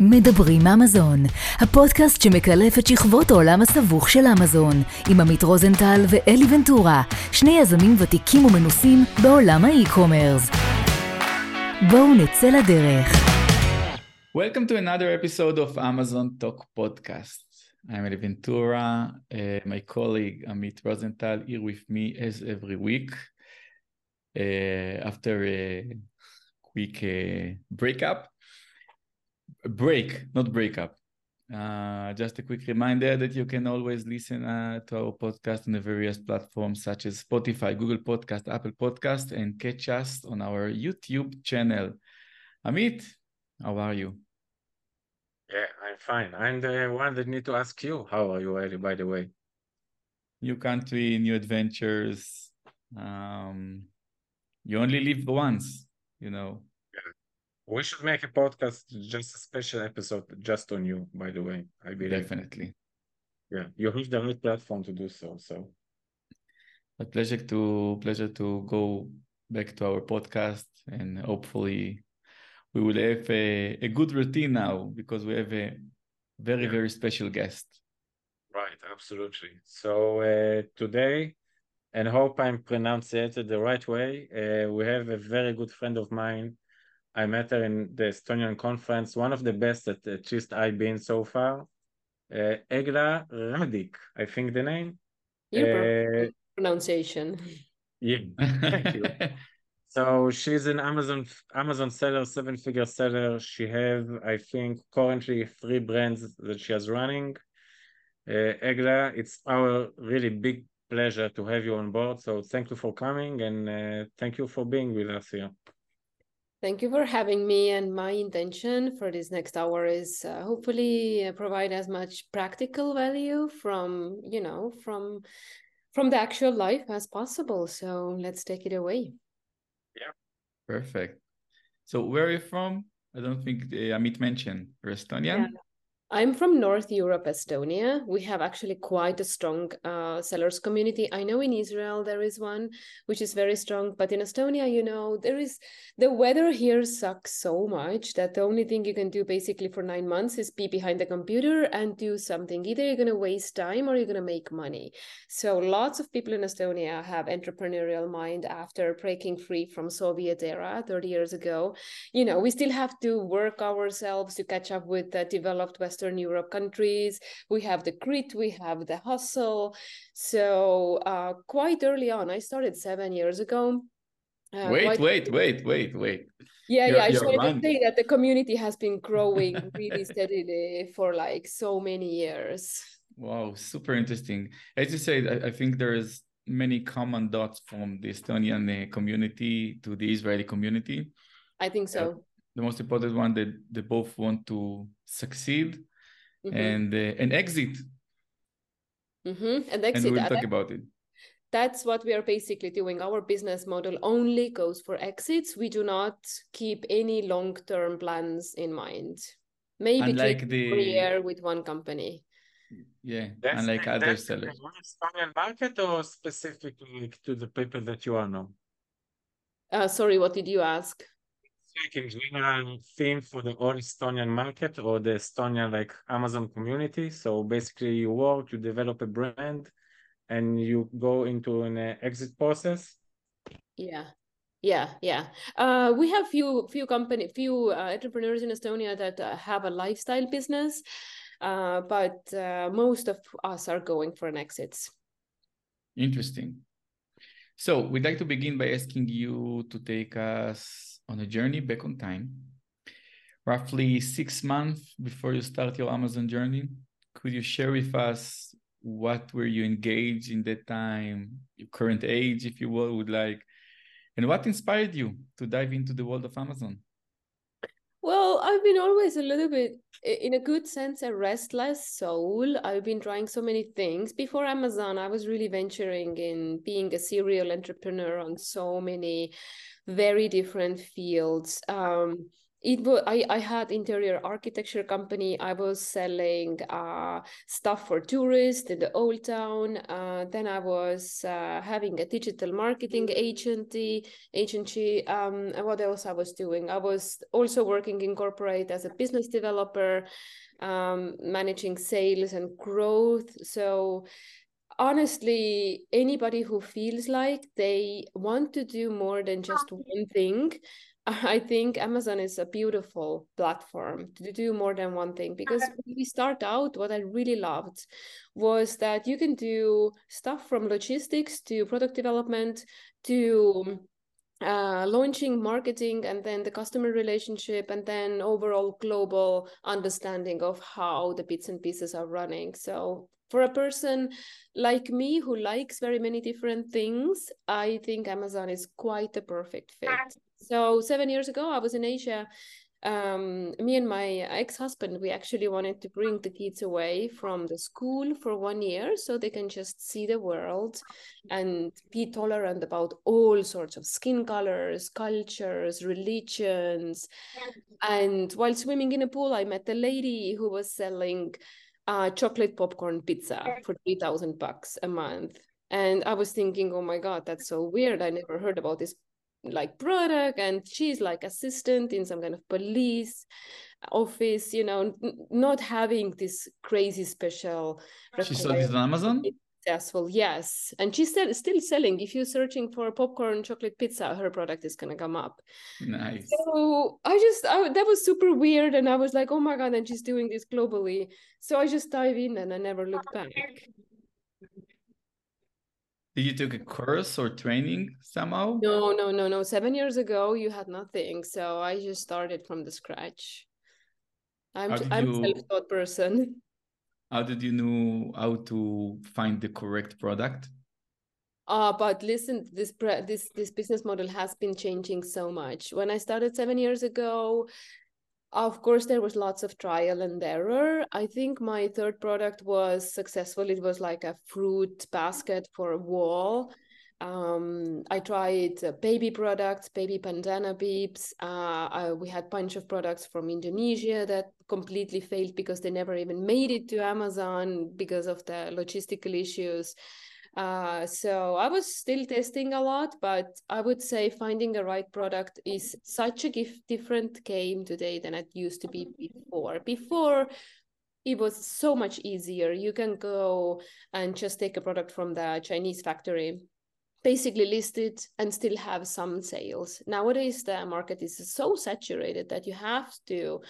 מדברים אמזון, הפודקאסט שמקלף את שכבות העולם הסבוך של אמזון, עם עמית רוזנטל ואלי ונטורה, שני יזמים ותיקים ומנוסים בעולם האי-קומרס. בואו נצא לדרך. Welcome to another episode of Amazon Talk Podcast. I'm Eli Ventura, uh, my colleague Amit Rosenthal here with me as every week. Uh, after a quick uh, breakup, break, not breakup. Uh, just a quick reminder that you can always listen uh, to our podcast on the various platforms such as Spotify, Google Podcast, Apple Podcast, and catch us on our YouTube channel. Amit, how are you? Yeah, I'm fine. I'm the one that need to ask you. How are you, Eli, by the way? New country, new adventures. Um, you only live once, you know. We should make a podcast, just a special episode just on you, by the way. I believe. Definitely. Yeah, you have the right platform to do so. So A pleasure to pleasure to go back to our podcast and hopefully we will have a, a good routine now because we have a very Yeah. very special guest. right, absolutely. So uh, today, and hope I'm pronouncing it the right way. Uh, we have a very good friend of mine. I met her in the Estonian conference, one of the best that at least I've been so far. Uh, Egla Radik, I think the name. Your Uh, pronunciation. yeah, thank you. So she's an Amazon Amazon seller, seven figure seller. She have, I think, currently three brands that she is running. Uh, Egla, it's our really big pleasure to have you on board. So thank you for coming and uh, thank you for being with us here. Thank you for having me. And my intention for this next hour is uh, hopefully uh, provide as much practical value from, you know, from from the actual life as possible. So let's take it away. Yeah, perfect. So where are you from? I don't think uh, Amit mentioned. You're Estonian? I'm from North Europe, Estonia. We have actually quite a strong uh, sellers community. I know in Israel there is one which is very strong, but in Estonia, you know, there is the weather here sucks so much that the only thing you can do basically for nine months is be behind the computer and do something. Either you're going to waste time or you're going to make money. So lots of people in Estonia have entrepreneurial mind after breaking free from Soviet era 30 years ago you know we still have to work ourselves to catch up with the developed western europe countries we have the grit we have the hustle so uh, quite early on i started seven years ago Uh, wait, wait, wait, wait, wait. yeah You're- yeah i just you're wanted run- to say that the community has been growing really steadily for like so many years Wow, super interesting. As you said, I, I think there is many common dots from the Estonian uh, community to the Israeli community. i think so The most important one that they both want to succeed Mhm, and uh, and exit, mhm. and and we it will Uh, talk that- about it. that's what we are basically doing. Our business model only goes for exits. We do not keep any long-term plans in mind. Maybe Unlike keep the- per year with one company. Yeah, That's unlike the- other that's the sellers. Estonian market or specifically to the people that you are now? Uh, sorry, what did you ask? Like in general theme for the whole Estonian market or the Estonian like Amazon community. So basically, you work, you develop a brand, and you go into an exit process. Yeah. Yeah, yeah. Uh, we have few few company few uh, entrepreneurs in Estonia that uh, have a lifestyle business, uh, but uh, most of us are going for an exits. Interesting. So we'd like to begin by asking you to take us on a journey back on time. Roughly six months before you start your Amazon journey, could you share with us what were you engaged in that time, your current age, if you will, would like, and what inspired you to dive into the world of Amazon? Well, I've been always a little bit, in a good sense, a restless soul. I've been trying so many things. Before Amazon, I was really venturing in being a serial entrepreneur on so many very different fields. Um, it was I, I had interior architecture company. I was selling uh, stuff for tourists in the old town. Uh, then i was uh, having a digital marketing agency agency. Um, what else i was doing? I was also working in corporate as a business developer um, managing sales and growth. So honestly anybody who feels like they want to do more than just one thing I think Amazon is a beautiful platform to do more than one thing. Because when we start out, what I really loved was that you can do stuff from logistics to product development to uh, launching marketing and then the customer relationship and then overall global understanding of how the bits and pieces are running. So for a person like me who likes very many different things, I think Amazon is quite the perfect fit. So seven years ago, I was in Asia. Um, me and my ex-husband, we actually wanted to bring the kids away from the school for one year so they can just see the world and be tolerant about all sorts of skin colors, cultures, religions. And while swimming in a pool, I met a lady who was selling uh, chocolate popcorn pizza for 3000 bucks a month. And i was thinking oh my god that's so weird. I never heard about this like product. And she's like assistant in some kind of police office you know n- not having this crazy special she sold it on amazon successful yes and she's still, still selling if you're searching for popcorn chocolate pizza her product is going to come up nice so i just I, that was super weird and i was like oh my god and she's doing this globally so i just dive in and i never looked back did you take a course or training somehow? No, no, no, no. Seven years ago, you had nothing, so I just started from the scratch. I'm I'm you, a self-taught person. How did you know how to find the correct product? Uh, but listen, this this this business model has been changing so much. When I started seven years ago, of course, there was lots of trial and error. I think my third product was successful. It was like a fruit basket for a wall. Um, I tried uh, baby products, baby bandana beeps. Uh, I, we had a bunch of products from Indonesia that completely failed because they never even made it to Amazon because of the logistical issues. Uh, so I was still testing a lot, but I would say finding the right product is such a different game today than it used to be before. Before, it was so much easier. You can go and just take a product from the Chinese factory, basically listed and still have some sales. Nowadays, the market is so saturated that you have to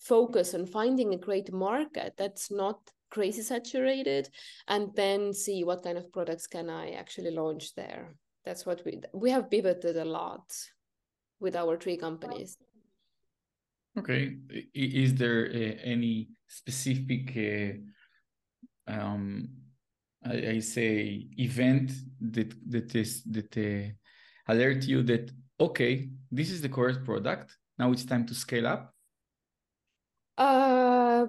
focus on finding a great market that's not crazy saturated and then see what kind of products can i actually launch there. That's what we we have pivoted a lot with our three companies. Okay. Is there uh, any specific uh, um I, I, say event that that is that uh, alert you that okay this is the correct product now it's time to scale up uh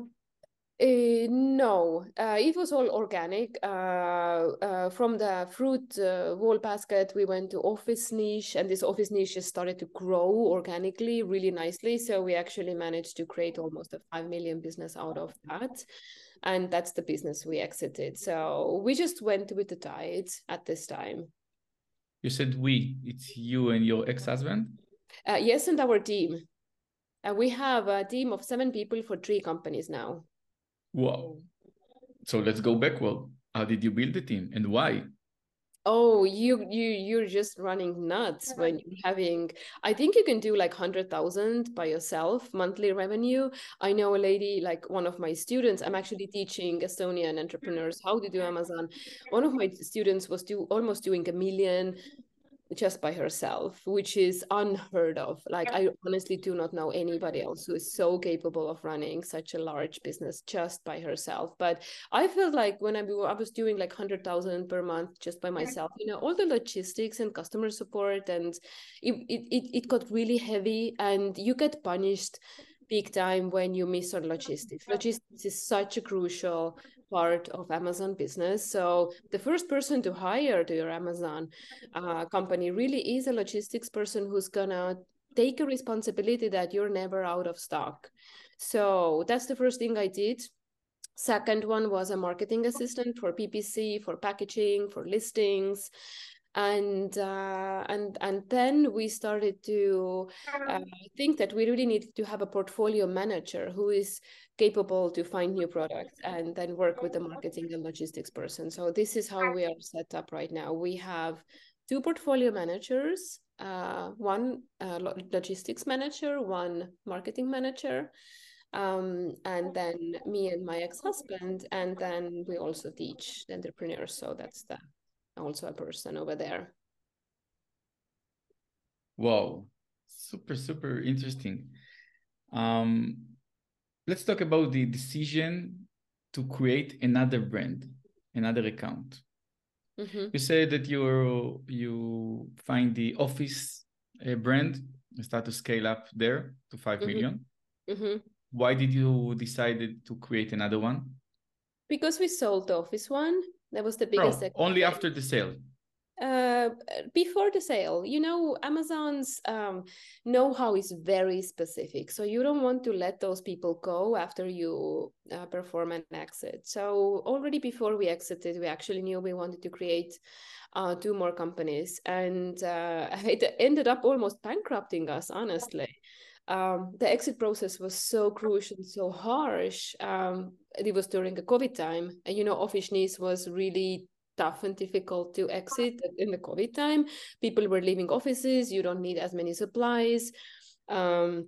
uh, no, uh, it was all organic. Uh, uh from the fruit uh, wall basket, we went to office niche, and this office niche started to grow organically really nicely. So we actually managed to create almost a 5 million business out of that. And that's the business we exited. So we just went with the tide at this time. You said we, it's you and your ex husband? Uh, yes, and our team. we have a team of seven people for three companies now. Wow. So let's go backward. How did you build the team and why? Oh, you you you're just running nuts when you're having. I think you can do like hundred thousand by yourself monthly revenue. I know a lady, like one of my students. I'm actually teaching Estonian mm-hmm. entrepreneurs how to do Amazon. One of my students was do almost doing a million just by herself, which is unheard of. Like, I honestly do not know anybody else who is so capable of running such a large business just by herself. But I felt like when I, I was doing like 100,000 per month just by myself, you know, all the logistics and customer support, and it, it, it got really heavy, and you get punished big time when you miss on logistics. Logistics is such a crucial part of Amazon business. So the first person to hire to your Amazon uh, company really is a logistics person who's gonna take a responsibility that you're never out of stock. So that's the first thing I did. Second one was a marketing assistant for PPC, for packaging, for listings and uh, and and then we started to uh, think that we really need to have a portfolio manager who is capable to find new products and then work with the marketing and logistics person. So this is how we are set up right now. We have two portfolio managers uh, one uh, logistics manager one marketing manager um, and then me and my ex-husband and then we also teach entrepreneurs. So that's the also a person over there. Wow, super, super interesting. Um, let's talk about the decision to create another brand, another account. Mm-hmm. You said that you you find the office uh, brand, start to scale up there to five mm-hmm. million. Mm-hmm. Why did you decided to create another one? Because we sold the office one that was the biggest. Oh, only after the sale. Uh, before the sale, you know, Amazon's um, know-how is very specific, so you don't want to let those people go after you uh, perform an exit. So already before we exited, we actually knew we wanted to create uh, two more companies, and uh, it ended up almost bankrupting us, honestly um, the exit process was so crucial, and so harsh. Um, it was during the COVID time, and you know, Office Niche was really tough and difficult to exit in the COVID time. People were leaving offices. You don't need as many supplies. Um,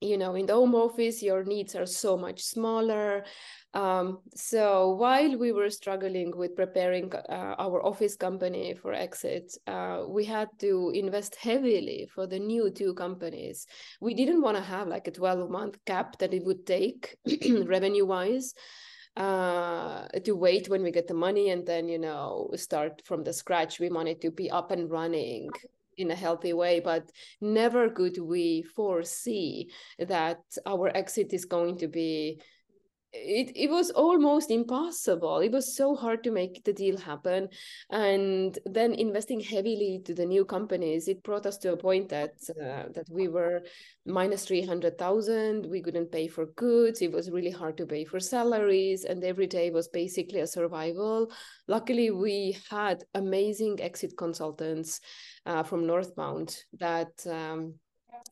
you know, in the home office, your needs are so much smaller. Um, so while we were struggling with preparing uh, our office company for exit, uh, we had to invest heavily for the new two companies. We didn't want to have like a 12 month cap that it would take revenue wise uh, to wait when we get the money and then, you know, start from the scratch. We wanted to be up and running in a healthy way but never could we foresee that our exit is going to be it, it was almost impossible. It was so hard to make the deal happen. And then investing heavily to the new companies it brought us to a point that uh, that we were minus 300000 we couldn't pay for goods. It was really hard to pay for salaries. And every day was basically a survival. Luckily we had amazing exit consultants uh, from northbound that um,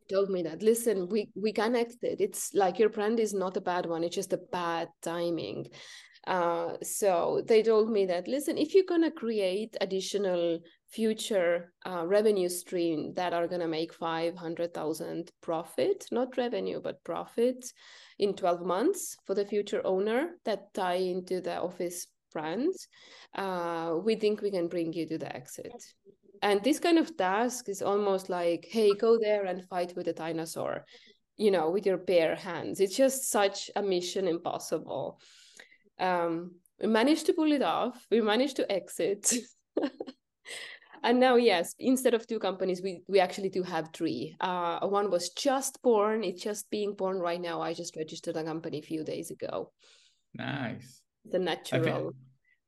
told me that listen we we connected. It's like your brand is not a bad one it's just a bad timing. Uh, so they told me that listen if you're going to create additional future uh, revenue stream that are going to make 500000 profit not revenue but profit in 12 months for the future owner that tie into the office brand uh, we think we can bring you to the exit and this kind of task is almost like hey go there and fight with a dinosaur you know with your bare hands. It's just such a mission impossible. Um we managed to pull it off. We managed to exit. And now yes instead of two companies we we actually do have three. Uh one was just born. It's just being born right now. I just registered a company a few days ago. Nice. The natural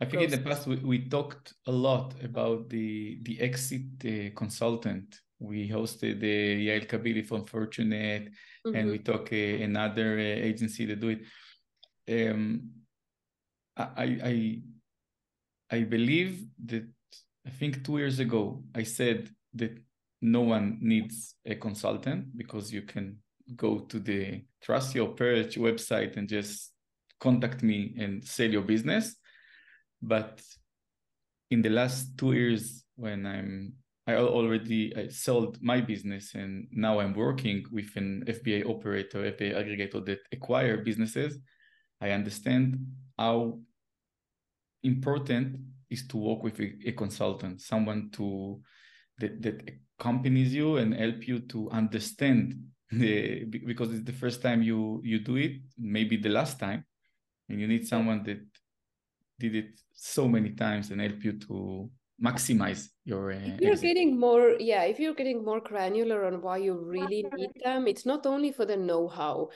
I think in the past we, we talked a lot about the the exit uh, consultant. We hosted uh, Yael Kabili from Fortunate, mm-hmm. and we talk uh, another uh, agency that do it. Um, I I I believe that I think two years ago I said that no one needs a consultant because you can go to the Trust Your Perch website and just contact me and sell your business but in the last two years when i'm i already I sold my business and now i'm working with an fba operator fba aggregator that acquire businesses i understand how important is to work with a, a consultant someone to that, that accompanies you and help you to understand the because it's the first time you you do it maybe the last time and you need someone that did it so many times and help you to maximize your uh, if you're getting more yeah if you're getting more granular on why you really need them it's not only for the know-how.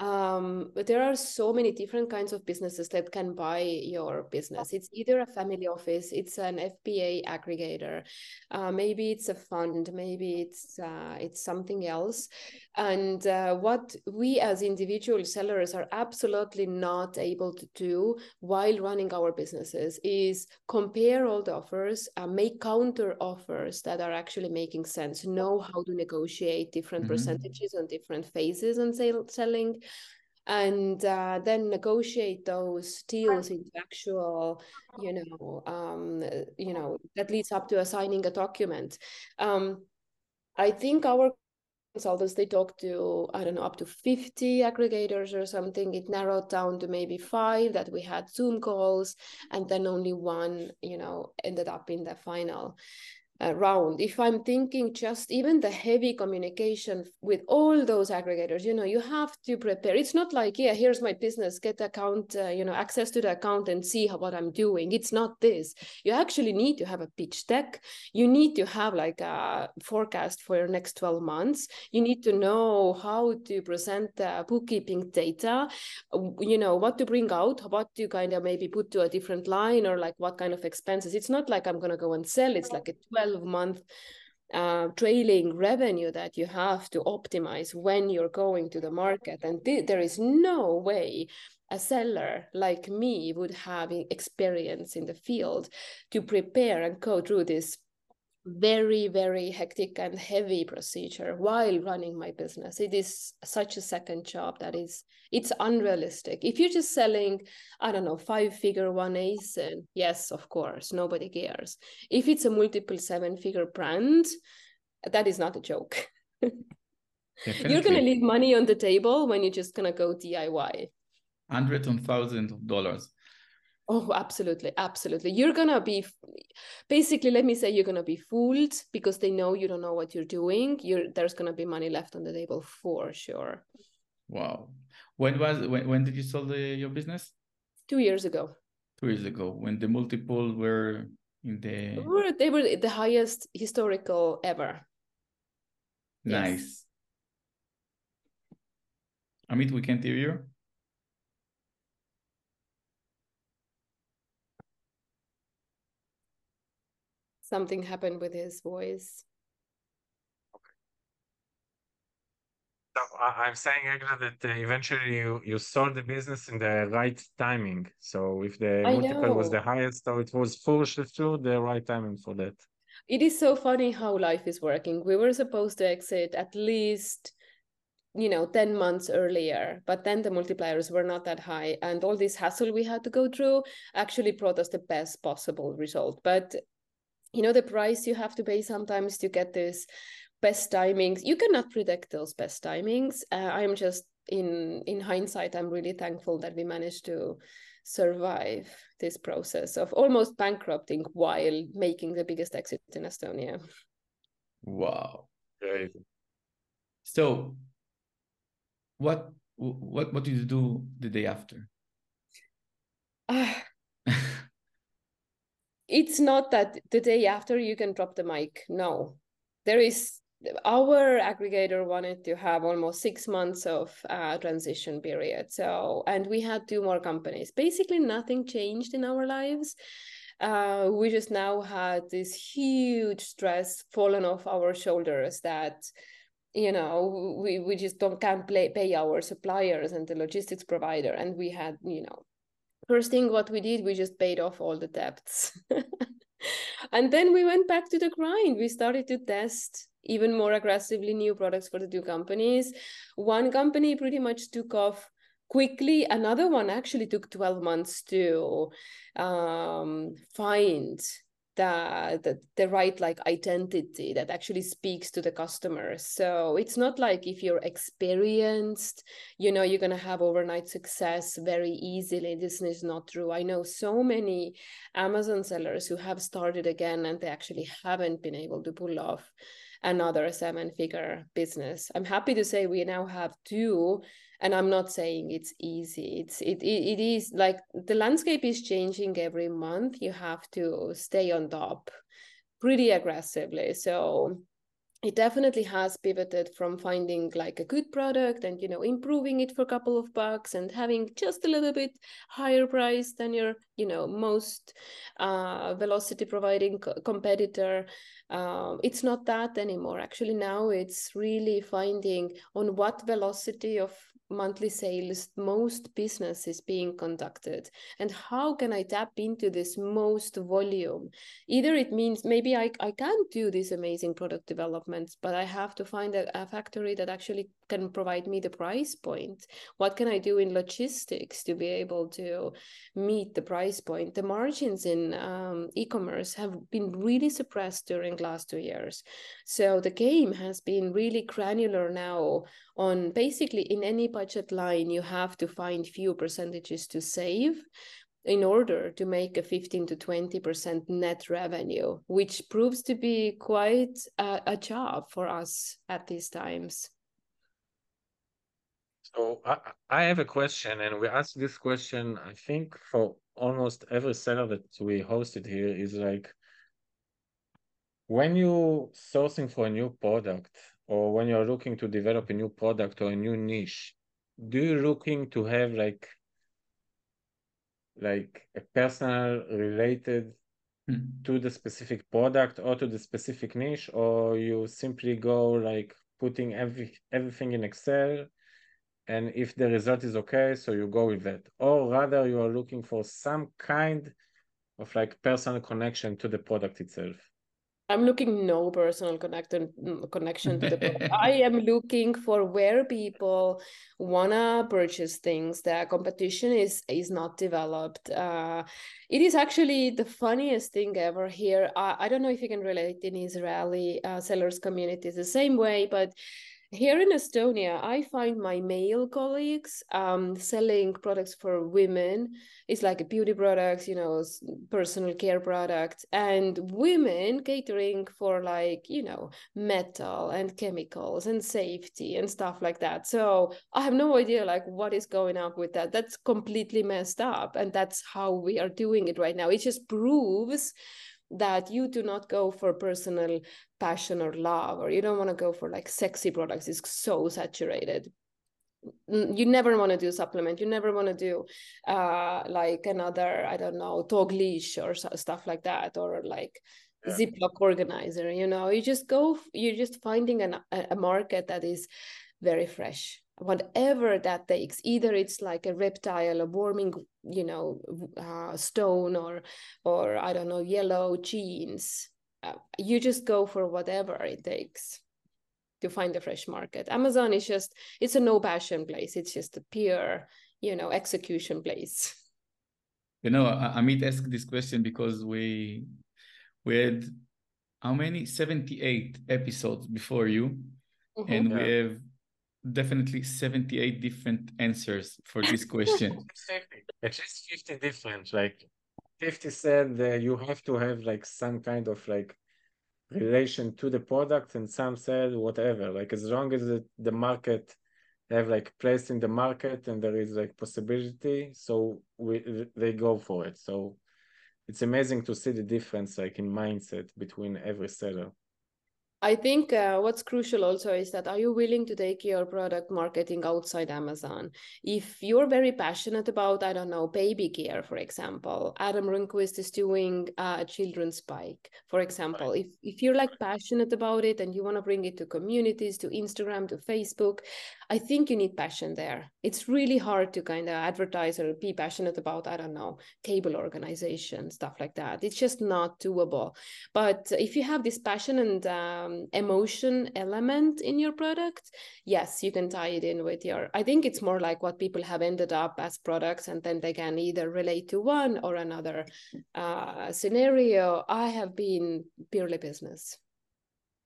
Um, but there are so many different kinds of businesses that can buy your business. It's either a family office it's an fba aggregator uh, maybe it's a fund maybe it's uh, it's something else. And uh, what we as individual sellers are absolutely not able to do while running our businesses is compare all the offers uh, make counter offers that are actually making sense know how to negotiate different Mhm. percentages on different phases on sale, selling and uh, then negotiate those deals into actual you know um, you know that leads up to assigning a document um, i think our consultants they talk to i don't know up to 50 aggregators or something it narrowed down to maybe five that we had zoom calls and then only one you know ended up in the final uh, round if i'm thinking just even the heavy communication with all those aggregators you know you have to prepare. It's not like yeah here's my business get account uh, you know access to the account and see how, what i'm doing. It's not this. You actually need to have a pitch deck. You need to have like a forecast for your next 12 months. You need to know how to present the bookkeeping data. You know what to bring out what to kind of maybe put to a different line or like what kind of expenses. It's not like i'm going to go and sell. It's like a 12 month uh, trailing revenue that you have to optimize when you're going to the market. And th- there is no way a seller like me would have experience in the field to prepare and go through this very very hectic and heavy procedure while running my business. It is such a second job that is it's unrealistic. If you're just selling i don't know five figure one and yes of course nobody cares. If it's a multiple seven figure brand that is not a joke. You're gonna leave money on the table when you're just gonna go diy hundreds and thousands of dollars Oh, absolutely, absolutely. You're gonna be basically, let me say, you're gonna be fooled because they know you don't know what you're doing. You're there's gonna be money left on the table for sure. wow when was when, when did you sell the, your business Two years ago, two years ago when the multiple were in they the were, they were the highest historical ever. Yes. nice amit we can't hear you Something happened with his voice. So I- I'm saying that uh, eventually you, you sold the business in the right timing. So if the I multiple was the highest, so it was forced through the right timing for that. It is so funny how life is working. We were supposed to exit at least you know 10 months earlier but then the multipliers were not that high and all this hassle we had to go through actually brought us the best possible result but you know the price you have to pay sometimes to get this best timings you cannot predict those best timings. Uh, i'm just in in hindsight i'm really thankful that we managed to survive this process of almost bankrupting while making the biggest exit in estonia. Wow. Great. so what what what did you do the day after? Ah, it's not that the day after you can drop the mic no. There is our aggregator wanted to have almost six months of uh, transition period so and we had two more companies. Basically nothing changed in our lives. Uh, we just now had this huge stress fallen off our shoulders that you know we, we just don't can't play, pay our suppliers and the logistics provider and we had you know first thing what we did we just paid off all the debts. And then we went back to the grind. We started to test even more aggressively new products for the two companies. One company pretty much took off quickly. Another one actually took 12 months to um, find the, the the right like identity that actually speaks to the customer. So it's not like if you're experienced you know you're going to have overnight success very easily. This is not true. I know so many amazon sellers who have started again and they actually haven't been able to pull off another seven figure business. I'm happy to say we now have two and i'm not saying it's easy. It's it, it, it is like the landscape is changing every month. You have to stay on top pretty aggressively. So it definitely has pivoted from finding like a good product and you know improving it for a couple of bucks and having just a little bit higher price than your you know most uh, velocity providing co- competitor um, it's not that anymore. Actually now it's really finding on what velocity of monthly sales most business is being conducted. And how can i tap into this most volume? Either it means maybe i, I can't do these amazing product developments but i have to find a, a factory that actually can provide me the price point. What can i do in logistics to be able to meet the price point? The margins in um, e-commerce have been really suppressed during last two years. So the game has been really granular now on basically in any budget line you have to find few percentages to save in order to make a 15 to 20% net revenue, which proves to be quite a, a job for us at these times. So I, I have a question, and we ask this question, I think, for almost every seller that we hosted here is like, when you're sourcing for a new product, or when you're looking to develop a new product or a new niche, do you looking to have like like a personal related mm. to the specific product or to the specific niche or you simply go like putting every everything in excel and if the result is okay so you go with that or rather you are looking for some kind of like personal connection to the product itself I'm looking no personal connection mm, connection to the. I am looking for where people wanna purchase things. The competition is is not developed. Uh, it is actually the funniest thing ever here. I, I don't know if you can relate in Israeli uh, sellers communities the same way, but here in Estonia, I find my male colleagues um, selling products for women. It's like beauty products, you know, personal care products, and women catering for like, you know, metal and chemicals and safety and stuff like that. So I have no idea like what is going on with that. That's completely messed up. And that's how we are doing it right now. It just proves that you do not go for personal passion or love or you don't want to go for like sexy products it's so saturated. You never want to do supplement you never want to do uh like another i don't know dog leash or stuff like that or like yeah. ziploc organizer you know? You just go you're just finding an, a market that is very fresh whatever that takes either it's like a reptile a warming you know uh, stone or or i don't know yellow jeans uh, you just go for whatever it takes to find a fresh market. Amazon is just it's a no passion place. It's just a pure you know execution place. You know amit asked this question because we we had how many? 78 episodes before you. Mm-hmm. and we have definitely 78 different answers for this question. At least 50 different. Like 50 said that you have to have like some kind of like relation to the product, and some said whatever. Like as long as the, the market have like place in the market and there is like possibility, so we they go for it. So it's amazing to see the difference like in mindset between every seller. I think uh, what's crucial also is that are you willing to take your product marketing outside Amazon? If you're very passionate about, I don't know, baby care, for example, Adam Rundquist is doing uh, a children's bike, for example. Right. If, if you're like passionate about it and you want to bring it to communities, to Instagram, to Facebook, I think you need passion there. It's really hard to kind of advertise or be passionate about, I don't know, cable organization, stuff like that. It's just not doable. But if you have this passion and um, emotion element in your product, yes, you can tie it in with your. I think it's more like what people have ended up as products, and then they can either relate to one or another uh, scenario. I have been purely business,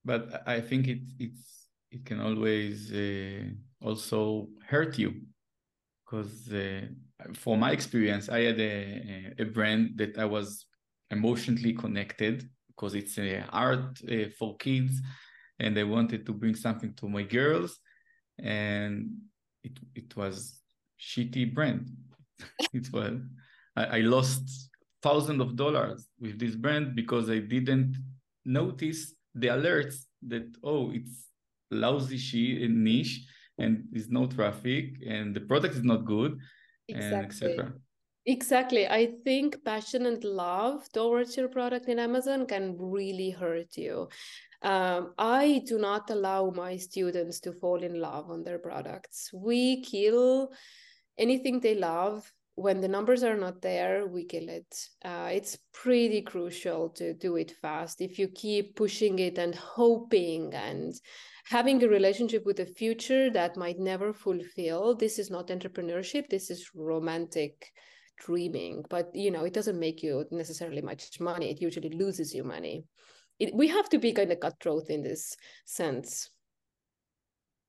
but I think it it's it can always uh, also hurt you? Because uh, from my experience, I had a, a brand that I was emotionally connected because it's a art uh, for kids and I wanted to bring something to my girls and it it was shitty brand. It was I, I lost thousands of dollars with this brand because I didn't notice the alerts that oh it's lousy she niche and there's no traffic and the product is not good exactly. and etc exactly. I think passion and love towards your product in amazon can really hurt you. Um, i do not allow my students to fall in love on their products. We kill anything they love when the numbers are not there, we kill it. Uh, it's pretty crucial to do it fast. If you keep pushing it and hoping and having a relationship with the future that might never fulfill, this is not entrepreneurship. This is romantic dreaming. But you know, it doesn't make you necessarily much money. It usually loses you money. It, we have to be kind of cutthroat in this sense.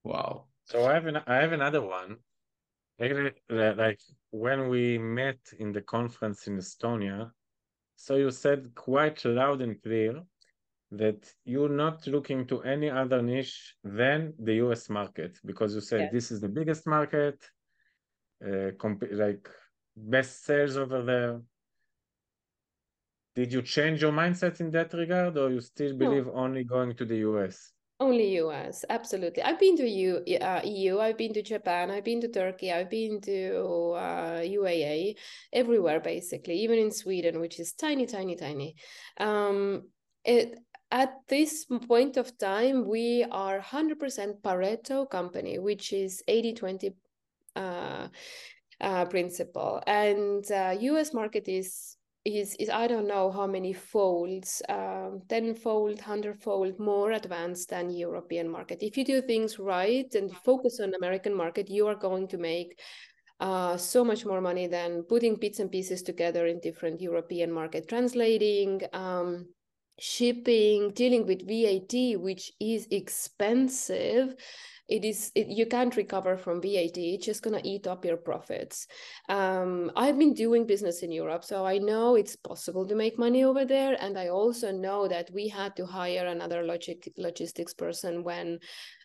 Wow. So I have an I have another one like when we met in the conference in Estonia, so you said quite loud and clear that you're not looking to any other niche than the US market because you said this is the biggest market, uh, comp- like best sales over there. Did you change your mindset in that regard, or you still believe no. only going to the US? Only US, absolutely. I've been to EU, uh, EU, I've been to Japan, I've been to Turkey, I've been to uh, UAE, everywhere basically, even in Sweden, which is tiny, tiny, tiny. Um, it at this point of time, we are 100% Pareto company, which is 80 20 uh, uh, principle. And uh, US market is is is I don't know how many folds, um, tenfold, hundredfold more advanced than European market. If you do things right and focus on American market, you are going to make uh, so much more money than putting bits and pieces together in different European market, translating, um, shipping, dealing with VAT, which is expensive it is it, you can't recover from VAT. It's just gonna eat up your profits. Um, I've been doing business in Europe, so I know it's possible to make money over there, and I also know that we had to hire another logic logistics person when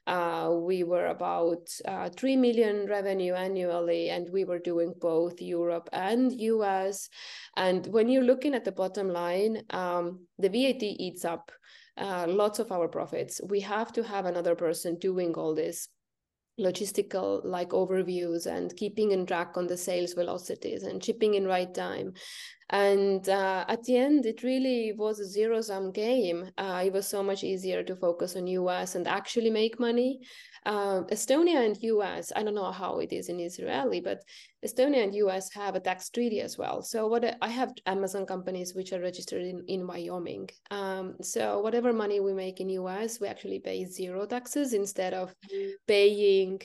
uh, we were about uh, 3 million revenue annually, and we were doing both Europe and US. And when you're looking at the bottom line, um, the VAT eats up uh, lots of our profits. We have to have another person doing all this logistical like overviews and keeping in track on the sales velocities and shipping in right time and uh, at the end it really was a zero sum game uh, it was so much easier to focus on us and actually make money uh, Estonia and US, I don't know how it is in Israeli, but Estonia and US have a tax treaty as well. So what I have Amazon companies which are registered in, in Wyoming. Um, so whatever money we make in US, we actually pay zero taxes instead of paying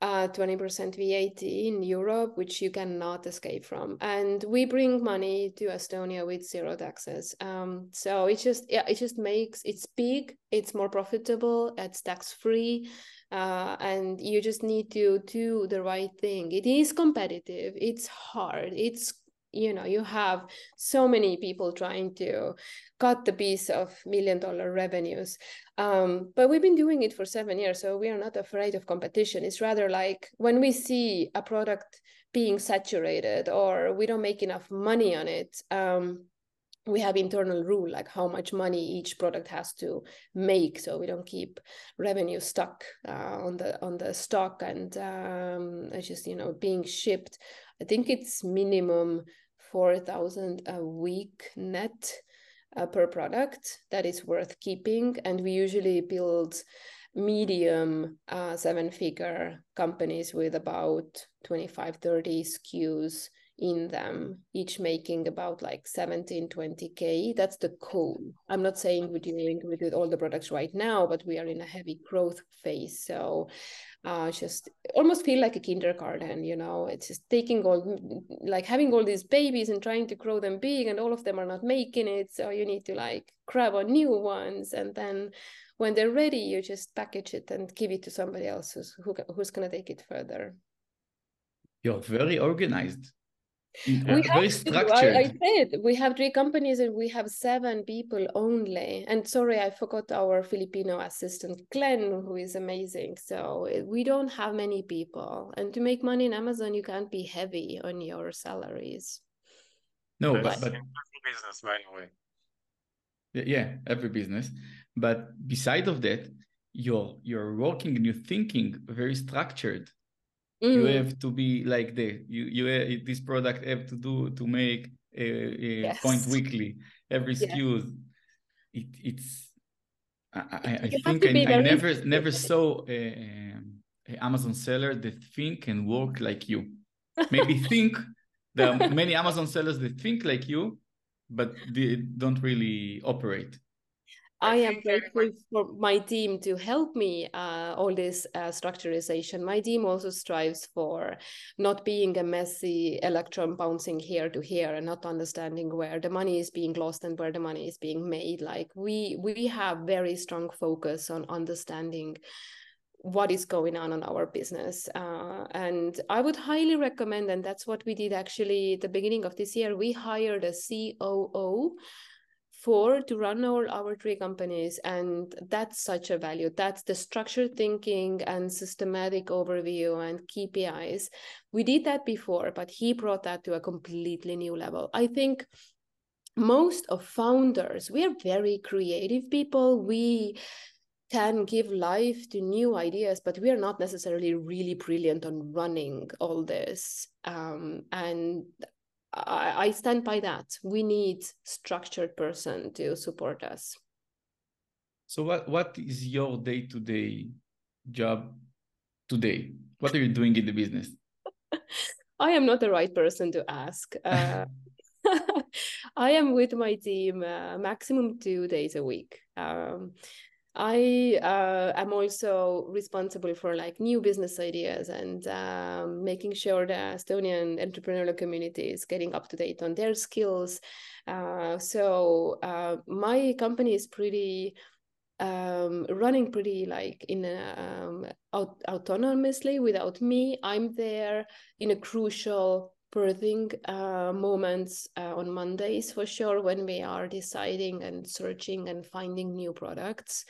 uh, 20% VAT in Europe, which you cannot escape from. And we bring money to Estonia with zero taxes. Um, so it just yeah, it just makes it's big, it's more profitable, it's tax free, uh, and you just need to do the right thing. It is competitive. It's hard. It's you know you have so many people trying to cut the piece of million dollar revenues. Um, but we've been doing it for seven years so we are not afraid of competition. It's rather like when we see a product being saturated or we don't make enough money on it um, we have internal rule like how much money each product has to make so we don't keep revenue stuck uh, on the on the stock and um, just you know being shipped. I think it's minimum 4000 a week net uh, per product that is worth keeping. And we usually build medium uh, seven figure companies with about 25 30 skus in them, each making about like 17, 20K. That's the goal. I'm not saying we're doing with all the products right now, but we are in a heavy growth phase. So uh, just almost feel like a kindergarten, you know, it's just taking all, like having all these babies and trying to grow them big and all of them are not making it. So you need to like grab on new ones and then when they're ready, you just package it and give it to somebody else who's, who, who's going to take it further. You're very organized we very structured. I, I, said we have three companies and we have seven people only. And sorry, I forgot our Filipino assistant Glenn, who is amazing. So eh, we don't have many people, and to make money in Amazon, you can't be heavy on your salaries. No, but, but business, by the way. yeah, every business. But beside of that, you're you're working and you're thinking very structured. Mm. You have to be like the you you eh, this product have to do to make eh, eh, a, a yes. point weekly every SKU. Yeah. It, it's I, I, I think I, I never never saw a, a Amazon seller that think and work like you. Maybe think there are many Amazon sellers that think like you, but they don't really operate. I am grateful for my team to help me uh, all this uh, structurization. My team also strives for not being a messy electron bouncing here to here and not understanding where the money is being lost and where the money is being made. Like we we have very strong focus on understanding what is going on on our business. Uh, and I would highly recommend, and that's what we did actually at the beginning of this year. We hired a COO for to run all our three companies and that's such a value. That's the structured thinking and systematic overview and kpis we did that before but he brought that to a completely new level. I think most of founders we are very creative people. We can give life to new ideas, but we are not necessarily really brilliant on running all this. Um, and I, I stand by that. We need structured person to support us. So what what is your day to day job today? What are you doing in the business? I am not the right person to ask. Uh, I am with my team uh, maximum two days a week. Um, I uh, am also responsible for like new business ideas and um, making sure the Estonian entrepreneurial community is getting up to date on their skills. Uh, so uh, my company is pretty um, running pretty like in a, um, aut- autonomously without me. I'm there in a crucial birthing uh, moments uh, on Mondays for sure when we are deciding and searching and finding new products,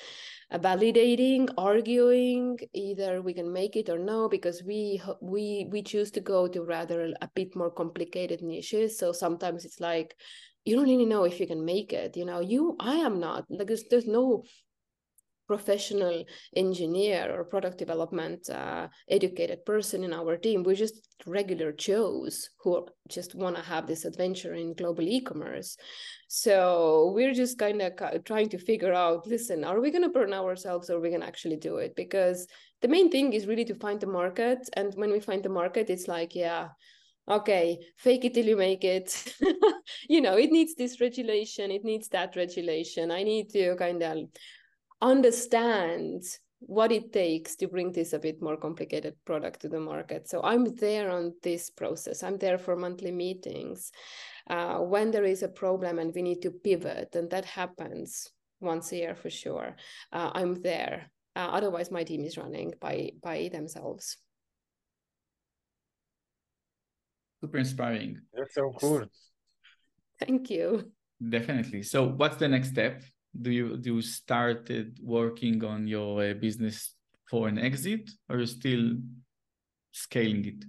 uh, validating, arguing either we can make it or no because we we we choose to go to rather a bit more complicated niches. So sometimes it's like you don't really know if you can make it. You know, you I am not like there's, there's no professional engineer or product development uh, educated person in our team. We're just regular Joes who just want to have this adventure in global e-commerce. So we're just kind of trying to figure out, listen, are we going to burn ourselves or are we going to actually do it? Because the main thing is really to find the market. And when we find the market, it's like, yeah, okay fake it till you make it you know it needs this regulation it needs that regulation i need to kind of understand what it takes to bring this a bit more complicated product to the market. So I'm there on this process. I'm there for monthly meetings. Uh, when there is a problem and we need to pivot, and that happens once a year for sure, uh, I'm there. Uh, otherwise, my team is running by by themselves. Super inspiring. That's so cool. Thank you. Definitely. So, what's the next step? Do you do you started working on your uh, business for an exit or you still scaling it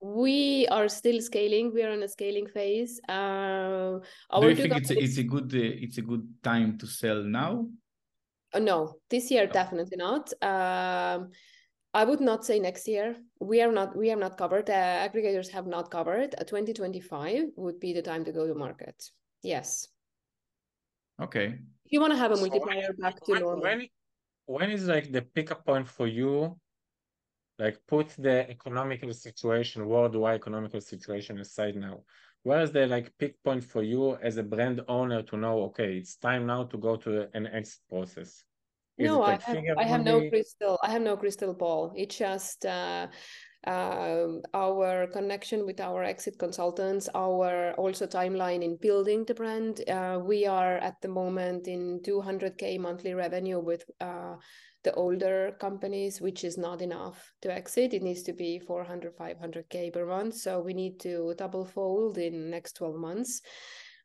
we are still scaling we are in a scaling phase uh, do you think it's a, it's a good uh, it's a good time to sell now uh, no this year definitely not um, I would not say next year. We are not. We are not covered. Uh, aggregators have not covered. Uh, 2025 would be the time to go to market. Yes. Okay you want to have a multiplier back to when, normal. When, when is like the pickup point for you? Like put the economical situation, worldwide economical situation aside now. Where is the like pick point for you as a brand owner to know, okay, it's time now to go to an exit process? Is no, like I have, I have no crystal. I have no crystal ball. It just uh, uh, our connection with our exit consultants, our also timeline in building the brand. Uh, we are at the moment in 200k monthly revenue with uh, the older companies, which is not enough to exit. It needs to be 400, 500k per month. So we need to double fold in next 12 months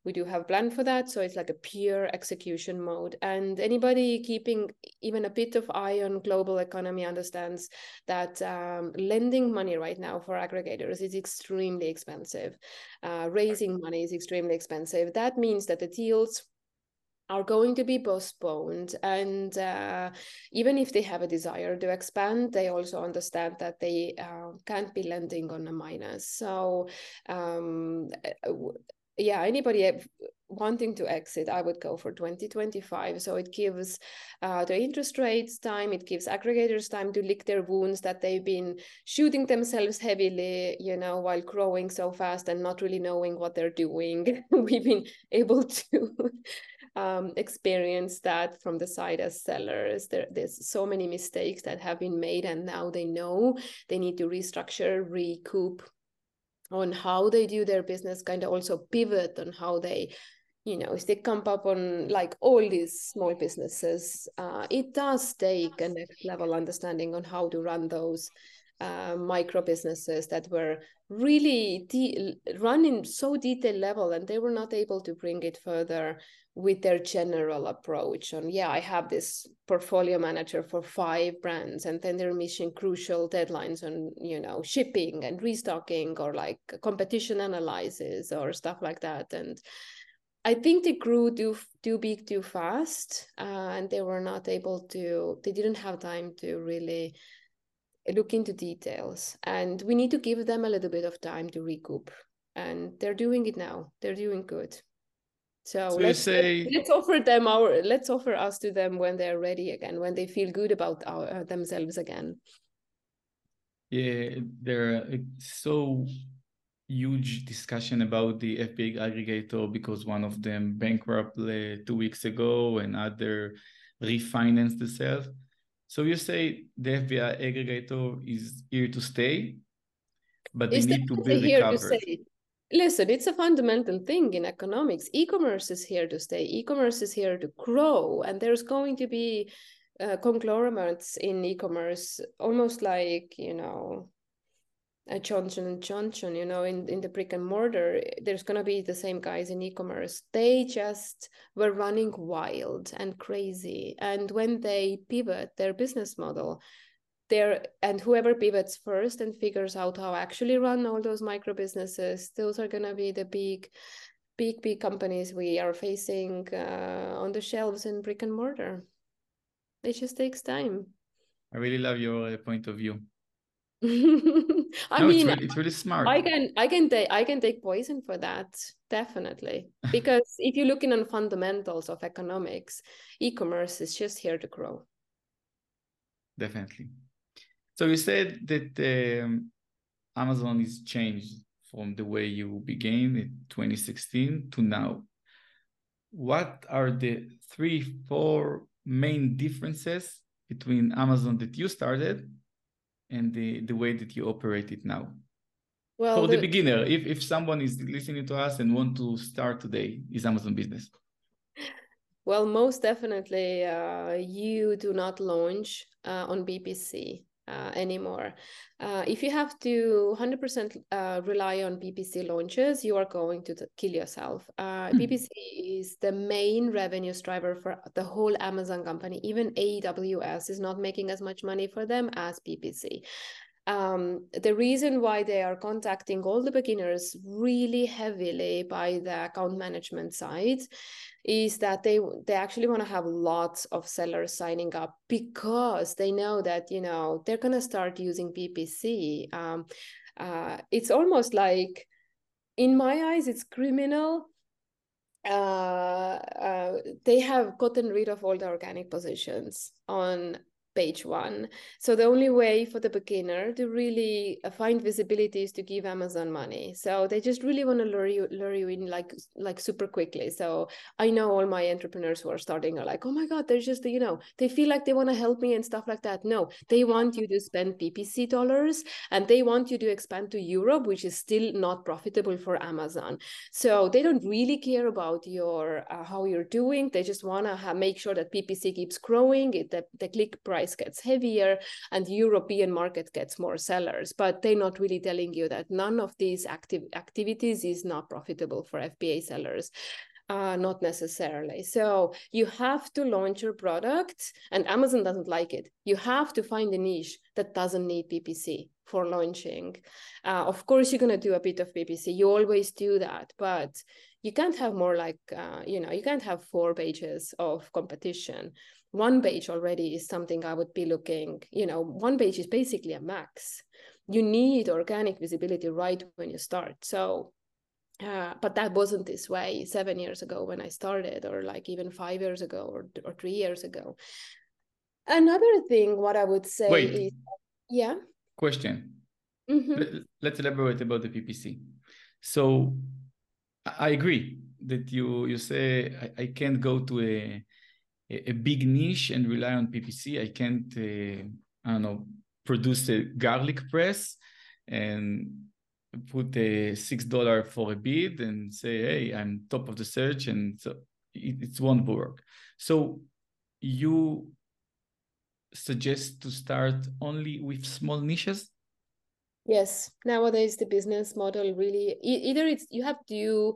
we do have plan for that so it's like a pure execution mode. And anybody keeping even a bit of eye on global economy understands that um, lending money right now for aggregators is extremely expensive. Uh, raising money is extremely expensive. That means that the deals are going to be postponed. And uh, even if they have a desire to expand they also understand that they uh, can't be lending on a minus so um, yeah anybody wanting to exit i would go for 2025 so it gives uh, the interest rates time it gives aggregators time to lick their wounds that they've been shooting themselves heavily you know while growing so fast and not really knowing what they're doing we've been able to um, experience that from the side as sellers. There, there's so many mistakes that have been made, and now they know they need to restructure, recoup on how they do their business, kind of also pivot on how they you know, if they come up on like all these small businesses, uh, it does take a next level understanding on how to run those uh, micro businesses that were really de- run in so detailed level and they were not able to bring it further with their general approach on yeah i have this portfolio manager for five brands and then they're missing crucial deadlines on you know shipping and restocking or like competition analysis or stuff like that. And i think they grew too too big too fast uh, and they were not able to they didn't have time to really look into details. And we need to give them a little bit of time to recoup. And they're doing it now. They're doing good so, so let's say let's offer them our let's offer us to them when they're ready again, when they feel good about our, uh, themselves again. Yeah, there are so huge discussion about the FBA aggregator because one of them bankrupt uh, two weeks ago and other refinanced themselves. So you say the FBA aggregator is here to stay, but they need to build the coverage. Listen, it's a fundamental thing in economics. E-commerce is here to stay. E-commerce is here to grow, and there's going to be uh, conglomerates in e-commerce, almost like you know, a Johnson and Johnson. You know, in in the brick and mortar, there's gonna be the same guys in e-commerce. They just were running wild and crazy, and when they pivot their business model, there and whoever pivots first and figures out how actually run all those micro businesses those are going to be the big big big companies we are facing uh, on the shelves in brick and mortar it just takes time i really love your uh, point of view I no, mean, it's really, it's really, smart. I can, I can take, I can take poison for that, definitely. Because if you're looking on fundamentals of economics, e-commerce is just here to grow. Definitely. So you said that um, Amazon is changed from the way you began in 2016 to now. What are the three, four main differences between Amazon that you started and the, the way that you operate it now? Well, for the, the beginner, if, if someone is listening to us and want to start today, is Amazon business? Well, most definitely, uh, you do not launch uh, on PPC uh, anymore. Uh, if you have to 100% uh, rely on PPC launches, you are going to kill yourself. Uh, hmm. PPC is the main revenue driver for the whole Amazon company. Even AWS is not making as much money for them as PPC. Um, the reason why they are contacting all the beginners really heavily by the account management side is that they they actually want to have lots of sellers signing up because they know that you know they're going to start using ppc um, uh, it's almost like in my eyes it's criminal. Uh, uh, they have gotten rid of all the organic positions on page one. So the only way for the beginner to really uh, find visibility is to give Amazon money. So they just really want to lure you lure you in like like super quickly. So I know all my entrepreneurs who are starting are like, oh my god, they're just you know they feel like they want to help me and stuff like that. No, they want you to spend PPC dollars and they want you to expand to Europe, which is still not profitable for Amazon. So they don't really care about your uh, how you're doing. They just want to make sure that PPC keeps growing. It the, the click price price gets heavier and the European market gets more sellers. But they're not really telling you that none of these active activities is not profitable for FBA sellers. Uh, not necessarily. So you have to launch your product, and Amazon doesn't like it. You have to find a niche that doesn't need PPC. for launching. Uh, of course, you're going to do a bit of PPC. You always do that, but you can't have more like, uh, you know, you can't have four pages of competition. One page already is something I would be looking, you know, one page is basically a max. You need organic visibility right when you start. So uh, but that wasn't this way seven years ago when I started, or like even five years ago, or or three years ago. Another thing, what I would say Wait. is, yeah. Question. Mhm. Let, us elaborate about the PPC. So I I agree that you you say I, I can't go to a a big niche and rely on PPC. I can't uh, I don't know produce a garlic press and put a six dollar for a bid and say hey I'm top of the search and so it, it won't work. So you suggest to start only with small niches Yes, nowadays the business model really either it's you have to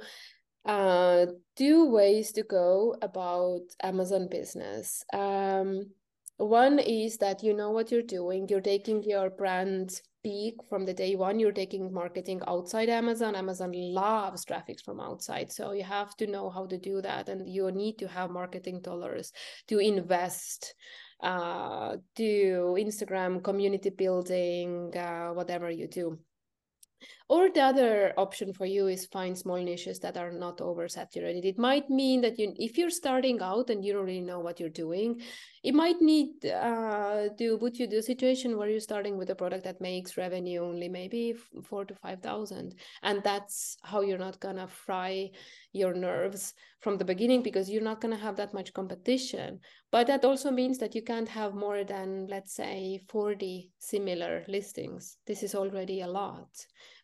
uh two ways to go about Amazon business. Um one is that you know what you're doing, you're taking your brand peak from the day one, you're taking marketing outside Amazon. Amazon loves traffic from outside. So you have to know how to do that and you need to have marketing dollars to invest uh, do Instagram community building, uh, whatever you do. Or the other option for you is find small niches that are not oversaturated. It might mean that you, if you're starting out and you don't really know what you're doing, it might need uh, to put you to a situation where you're starting with a product that makes revenue only maybe four to five thousand, and that's how you're not gonna fry your nerves from the beginning because you're not gonna have that much competition. But that also means that you can't have more than let's say forty similar listings. This is already a lot.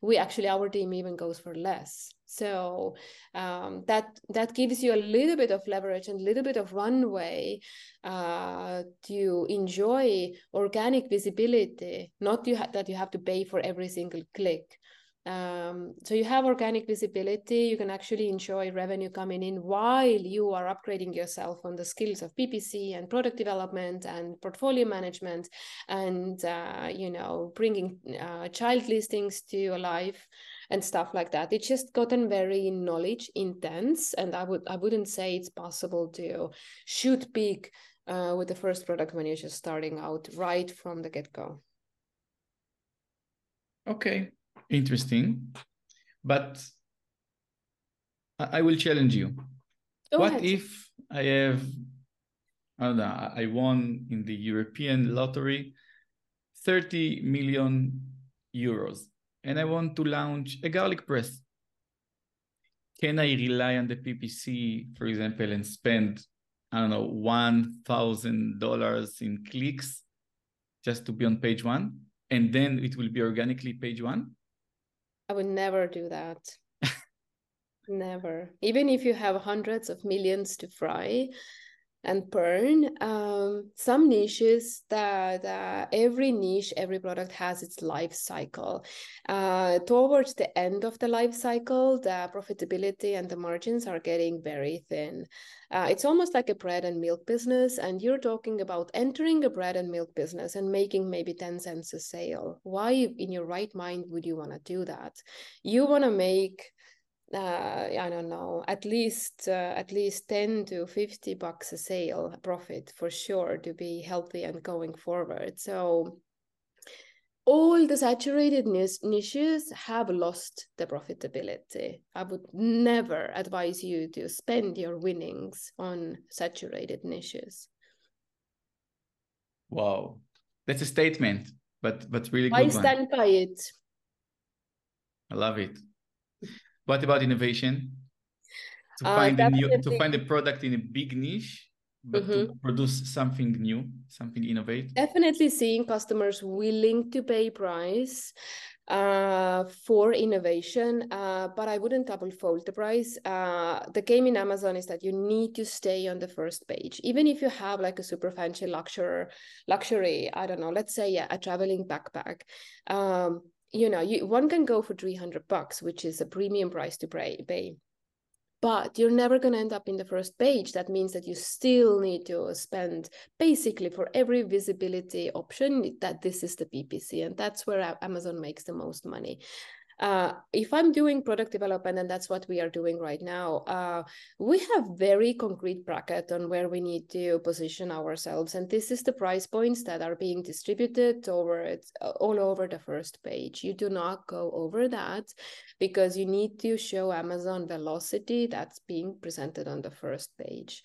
We actually our team even goes for less. So um, that that gives you a little bit of leverage and a little bit of runway uh, to enjoy organic visibility not you ha- that you have to pay for every single click um, so you have organic visibility you can actually enjoy revenue coming in while you are upgrading yourself on the skills of ppc and product development and portfolio management and uh, you know bringing uh, child listings to life and stuff like that. It's just gotten very knowledge intense and i would i wouldn't say it's possible to shoot big uh, with the first product when you're just starting out right from the get-go. Okay interesting but i will challenge you. Go what ahead. if i have i don't know i won in the european lottery 30 million euros and i want to launch a garlic press. Can i rely on the ppc for example and spend i don't know one thousand dollars in clicks just to be on page one and then it will be organically page one I would never do that. never. Even if you have hundreds of millions to fry and burn, um, some niches that uh, every niche, every product has its life cycle. Uh, towards the end of the life cycle, the profitability and the margins are getting very thin. Uh, it's almost like a bread and milk business, and you're talking about entering a bread and milk business and making maybe 10 cents a sale. Why, in your right mind, would you want to do that? You want to make uh, I don't know, at least uh, at least 10 to 50 bucks a sale profit for sure to be healthy and going forward. So all the saturated niches have lost the profitability. I would never advise you to spend your winnings on saturated niches. Wow, that's a statement, but but really good I one. stand by it. I love it. What about innovation? To Uh, find a new, to find a product in a big niche, but to produce something new, something innovative. definitely seeing customers willing to pay price uh, for innovation, uh, but I wouldn't double fold the price. Uh, the game in Amazon is that you need to stay on the first page, even if you have like a super fancy luxury, luxury. I don't know, let's say a, a traveling backpack. Um, you know, you one can go for three hundred bucks, which is a premium price to pay but you're never going to end up in the first page. That means that you still need to spend basically for every visibility option that this is the PPC, and that's where Amazon makes the most money uh, if I'm doing product development, and that's what we are doing right now, uh, we have very concrete bracket on where we need to position ourselves, and this is the price points that are being distributed over it uh, all over the first page. You do not go over that because you need to show Amazon velocity that's being presented on the first page.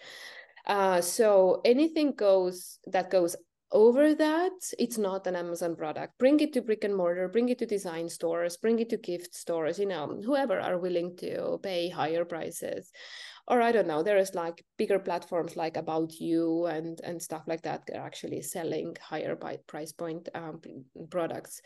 Uh, so anything goes that goes over that it's not an amazon product. Bring it to brick and mortar bring it to design stores bring it to gift stores you know whoever are willing to pay higher prices. Or i don't know there is like bigger platforms like about you and and stuff like that they're actually selling higher price point um, products.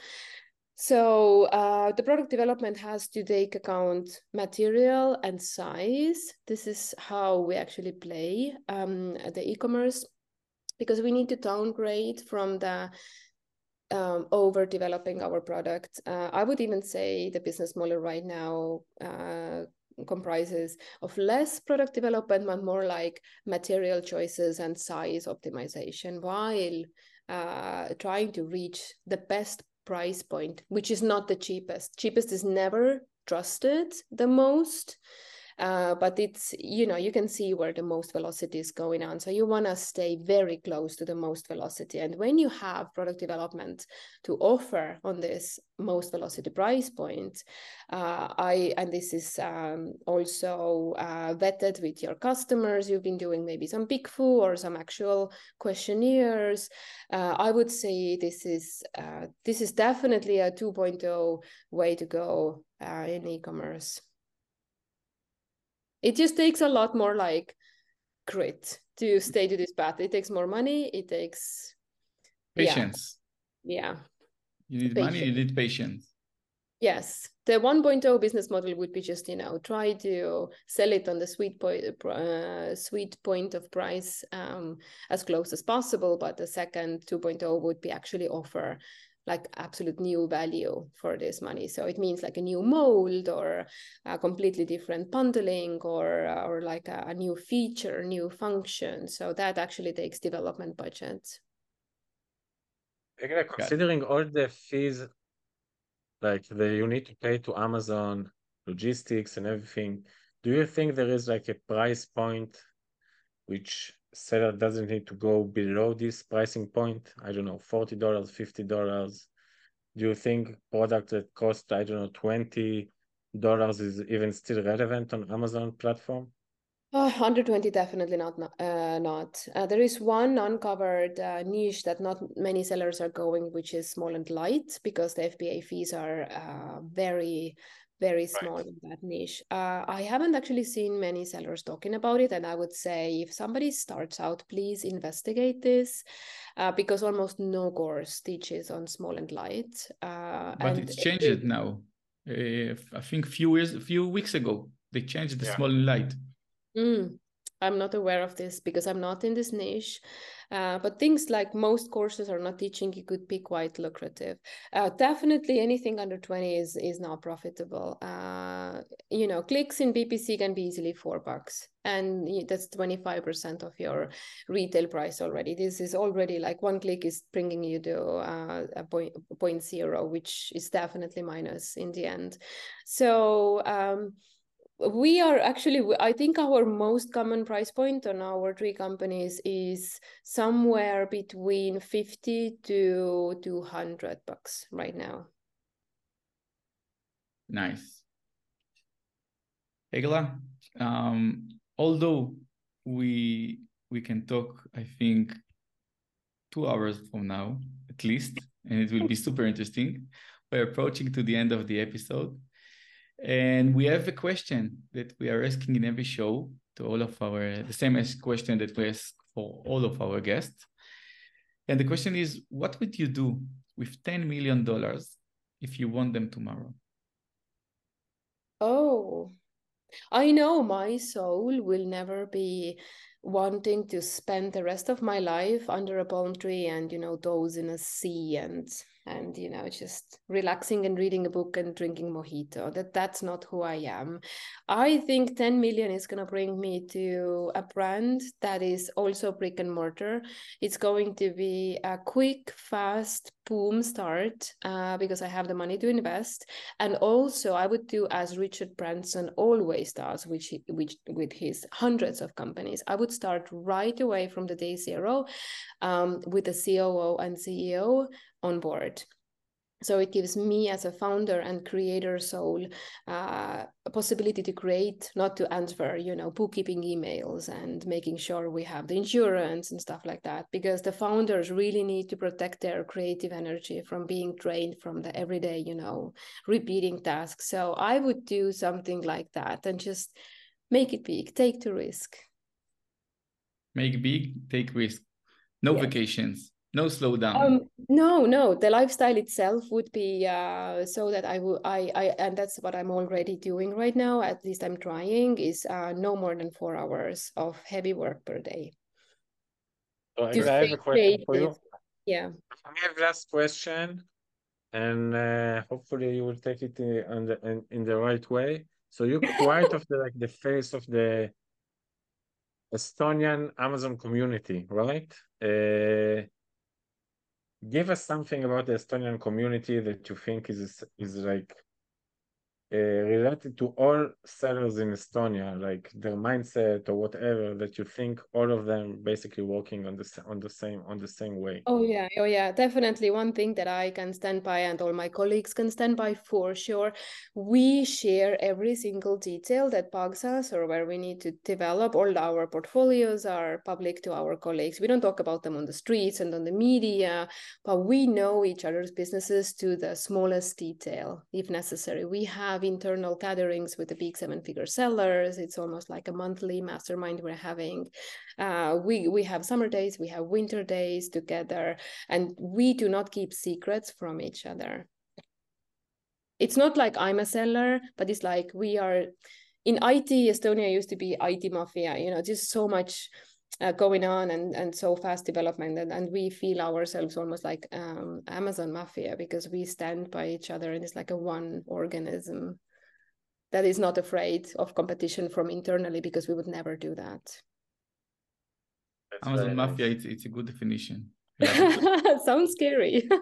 So uh, the product development has to take account material and size. This is how we actually play um, the e-commerce because we need to downgrade from the um, over developing our product. Uh, I would even say the business model right now uh, comprises of less product development, but more like material choices and size optimization, while uh, trying to reach the best price point, which is not the cheapest. Cheapest is never trusted the most uh, but it's you know you can see where the most velocity is going on. So you want to stay very close to the most velocity. And when you have product development to offer on this most velocity price point uh, i and this is um, also uh, vetted with your customers you've been doing maybe some PickFu or some actual questionnaires uh, i would say this is uh, this is definitely a 2.0 way to go in e-commerce it just takes a lot more like grit to stay to this path it takes more money it takes patience yeah, yeah. you need patience. money you need patience yes the 1.0 business model would be just you know try to sell it on the sweet point uh, sweet point of price um, as close as possible but the second 2.0 would be actually offer like absolute new value for this money. So it means like a new mold or a completely different bundling or uh, or like a, a new feature, new function. So that actually takes development budget. Again, considering all the fees like that you need to pay to Amazon, logistics and everything, do you think there is like a price point which seller doesn't need to go below this pricing point. I don't know $40 $50 do you think product that cost i don't know $20 is even still relevant on amazon platform? Oh, 120 definitely not uh, not. Uh, there is one uncovered uh, niche that not many sellers are going which is small and light because the fba fees are uh, very very small right. in that niche. Uh, I haven't actually seen many sellers talking about it, and I would say if somebody starts out, please investigate this, uh, because almost no course teaches on small and light. Uh, but and it's changed it, now. I think few years, a few weeks ago, they changed the yeah. small and light. Mm, I'm not aware of this because I'm not in this niche. Uh, but things like most courses are not teaching you could be quite lucrative. Uh, definitely anything under 20 is is not profitable. Uh, you know, clicks in PPC can be easily four bucks. And that's 25% of your retail price already. This is already like one click is bringing you to uh, a point, point zero, which is definitely minus in the end. So, um, we are actually i think our most common price point on our three companies is somewhere between 50 to 200 bucks right now. Nice. Egle, um, although we we can talk i think two hours from now at least and it will be super interesting we're approaching to the end of the episode and we have a question that we are asking in every show to all of our, the same as question that we ask for all of our guests. And the question is, what would you do with $10 million if you want them tomorrow? Oh, I know my soul will never be wanting to spend the rest of my life under a palm tree and, you know, those in a sea and and you know just relaxing and reading a book and drinking mojito. That that's not who i am. I think 10 million is going to bring me to a brand that is also brick and mortar. It's going to be a quick fast boom start uh, because i have the money to invest. And also i would do as richard branson always does which which with his hundreds of companies. I would start right away from the day zero um, with the coo and ceo on board. So it gives me as a founder and creator soul uh, a possibility to create not to answer you know bookkeeping emails and making sure we have the insurance and stuff like that because the founders really need to protect their creative energy from being drained from the everyday you know repeating tasks. So i would do something like that and just make it big take the risk. Make big take risk. No yeah. vacations no slowdown. Um, no no the lifestyle itself would be uh, so that i would I, I and that's what i'm already doing right now at least i'm trying is uh, no more than four hours of heavy work per day. So I, have a question for you. yeah. I have last question and uh, hopefully you will take it in, uh, the, in, in the right way. So you're quite of the like the face of the Estonian Amazon community, right? Give us something about the Estonian community that you think is is like uh, related to all sellers in Estonia, like their mindset or whatever that you think all of them basically working on the on the same on the same way. Oh yeah, oh yeah, definitely one thing that I can stand by and all my colleagues can stand by for sure. We share every single detail that bugs us or where we need to develop. All our portfolios are public to our colleagues. We don't talk about them on the streets and on the media, but we know each other's businesses to the smallest detail if necessary. We have have internal gatherings with the big seven figure sellers. It's almost like a monthly mastermind we're having. Uh, we, we have summer days, we have winter days together, and we do not keep secrets from each other. It's not like I'm a seller, but it's like we are in IT. Estonia used to be IT mafia, you know, just so much uh, going on and, and so fast development. And, and we feel ourselves almost like um, amazon mafia because we stand by each other and it's like a one organism that is not afraid of competition from internally because we would never do that. That's amazon mafia nice. it's, it's a good definition. Sounds scary.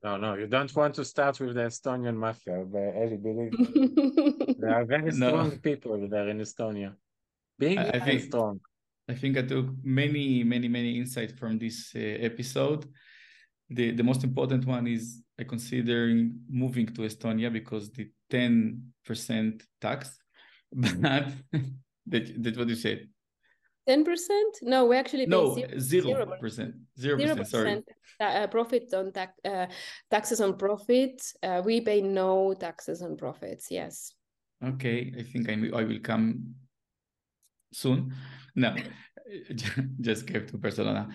No no you don't want to start with the estonian mafia but Ellie, believe me there are very strong no. people there in estonia being I, I think, strong. I think I took many, many, many insights from this uh, episode. The the most important one is I considering moving to Estonia because the ten percent tax, but that that's what you said. Ten percent? No, we actually no zero percent. Zero percent. Sorry. Uh, profit on tax uh, taxes on profit. Uh, we pay no taxes on profits. Yes. Okay, I think I I will come soon. No, just came to Barcelona.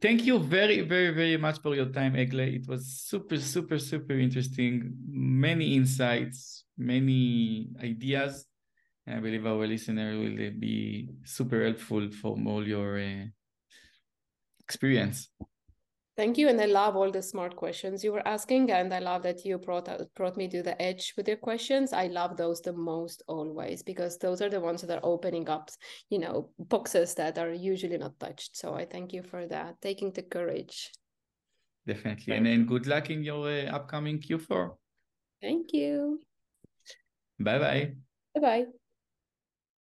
Thank you very, very, very much for your time, Egle. It was super, super, super interesting. Many insights, many ideas. I believe our listener will be super helpful from all your uh, experience. Thank you, and I love all the smart questions you were asking, and I love that you brought brought me to the edge with your questions. I love those the most always because those are the ones that are opening up, you know, boxes that are usually not touched. So I thank you for that, taking the courage. Definitely, and then good luck in your uh, upcoming Q4. Thank you. Bye bye. Bye bye.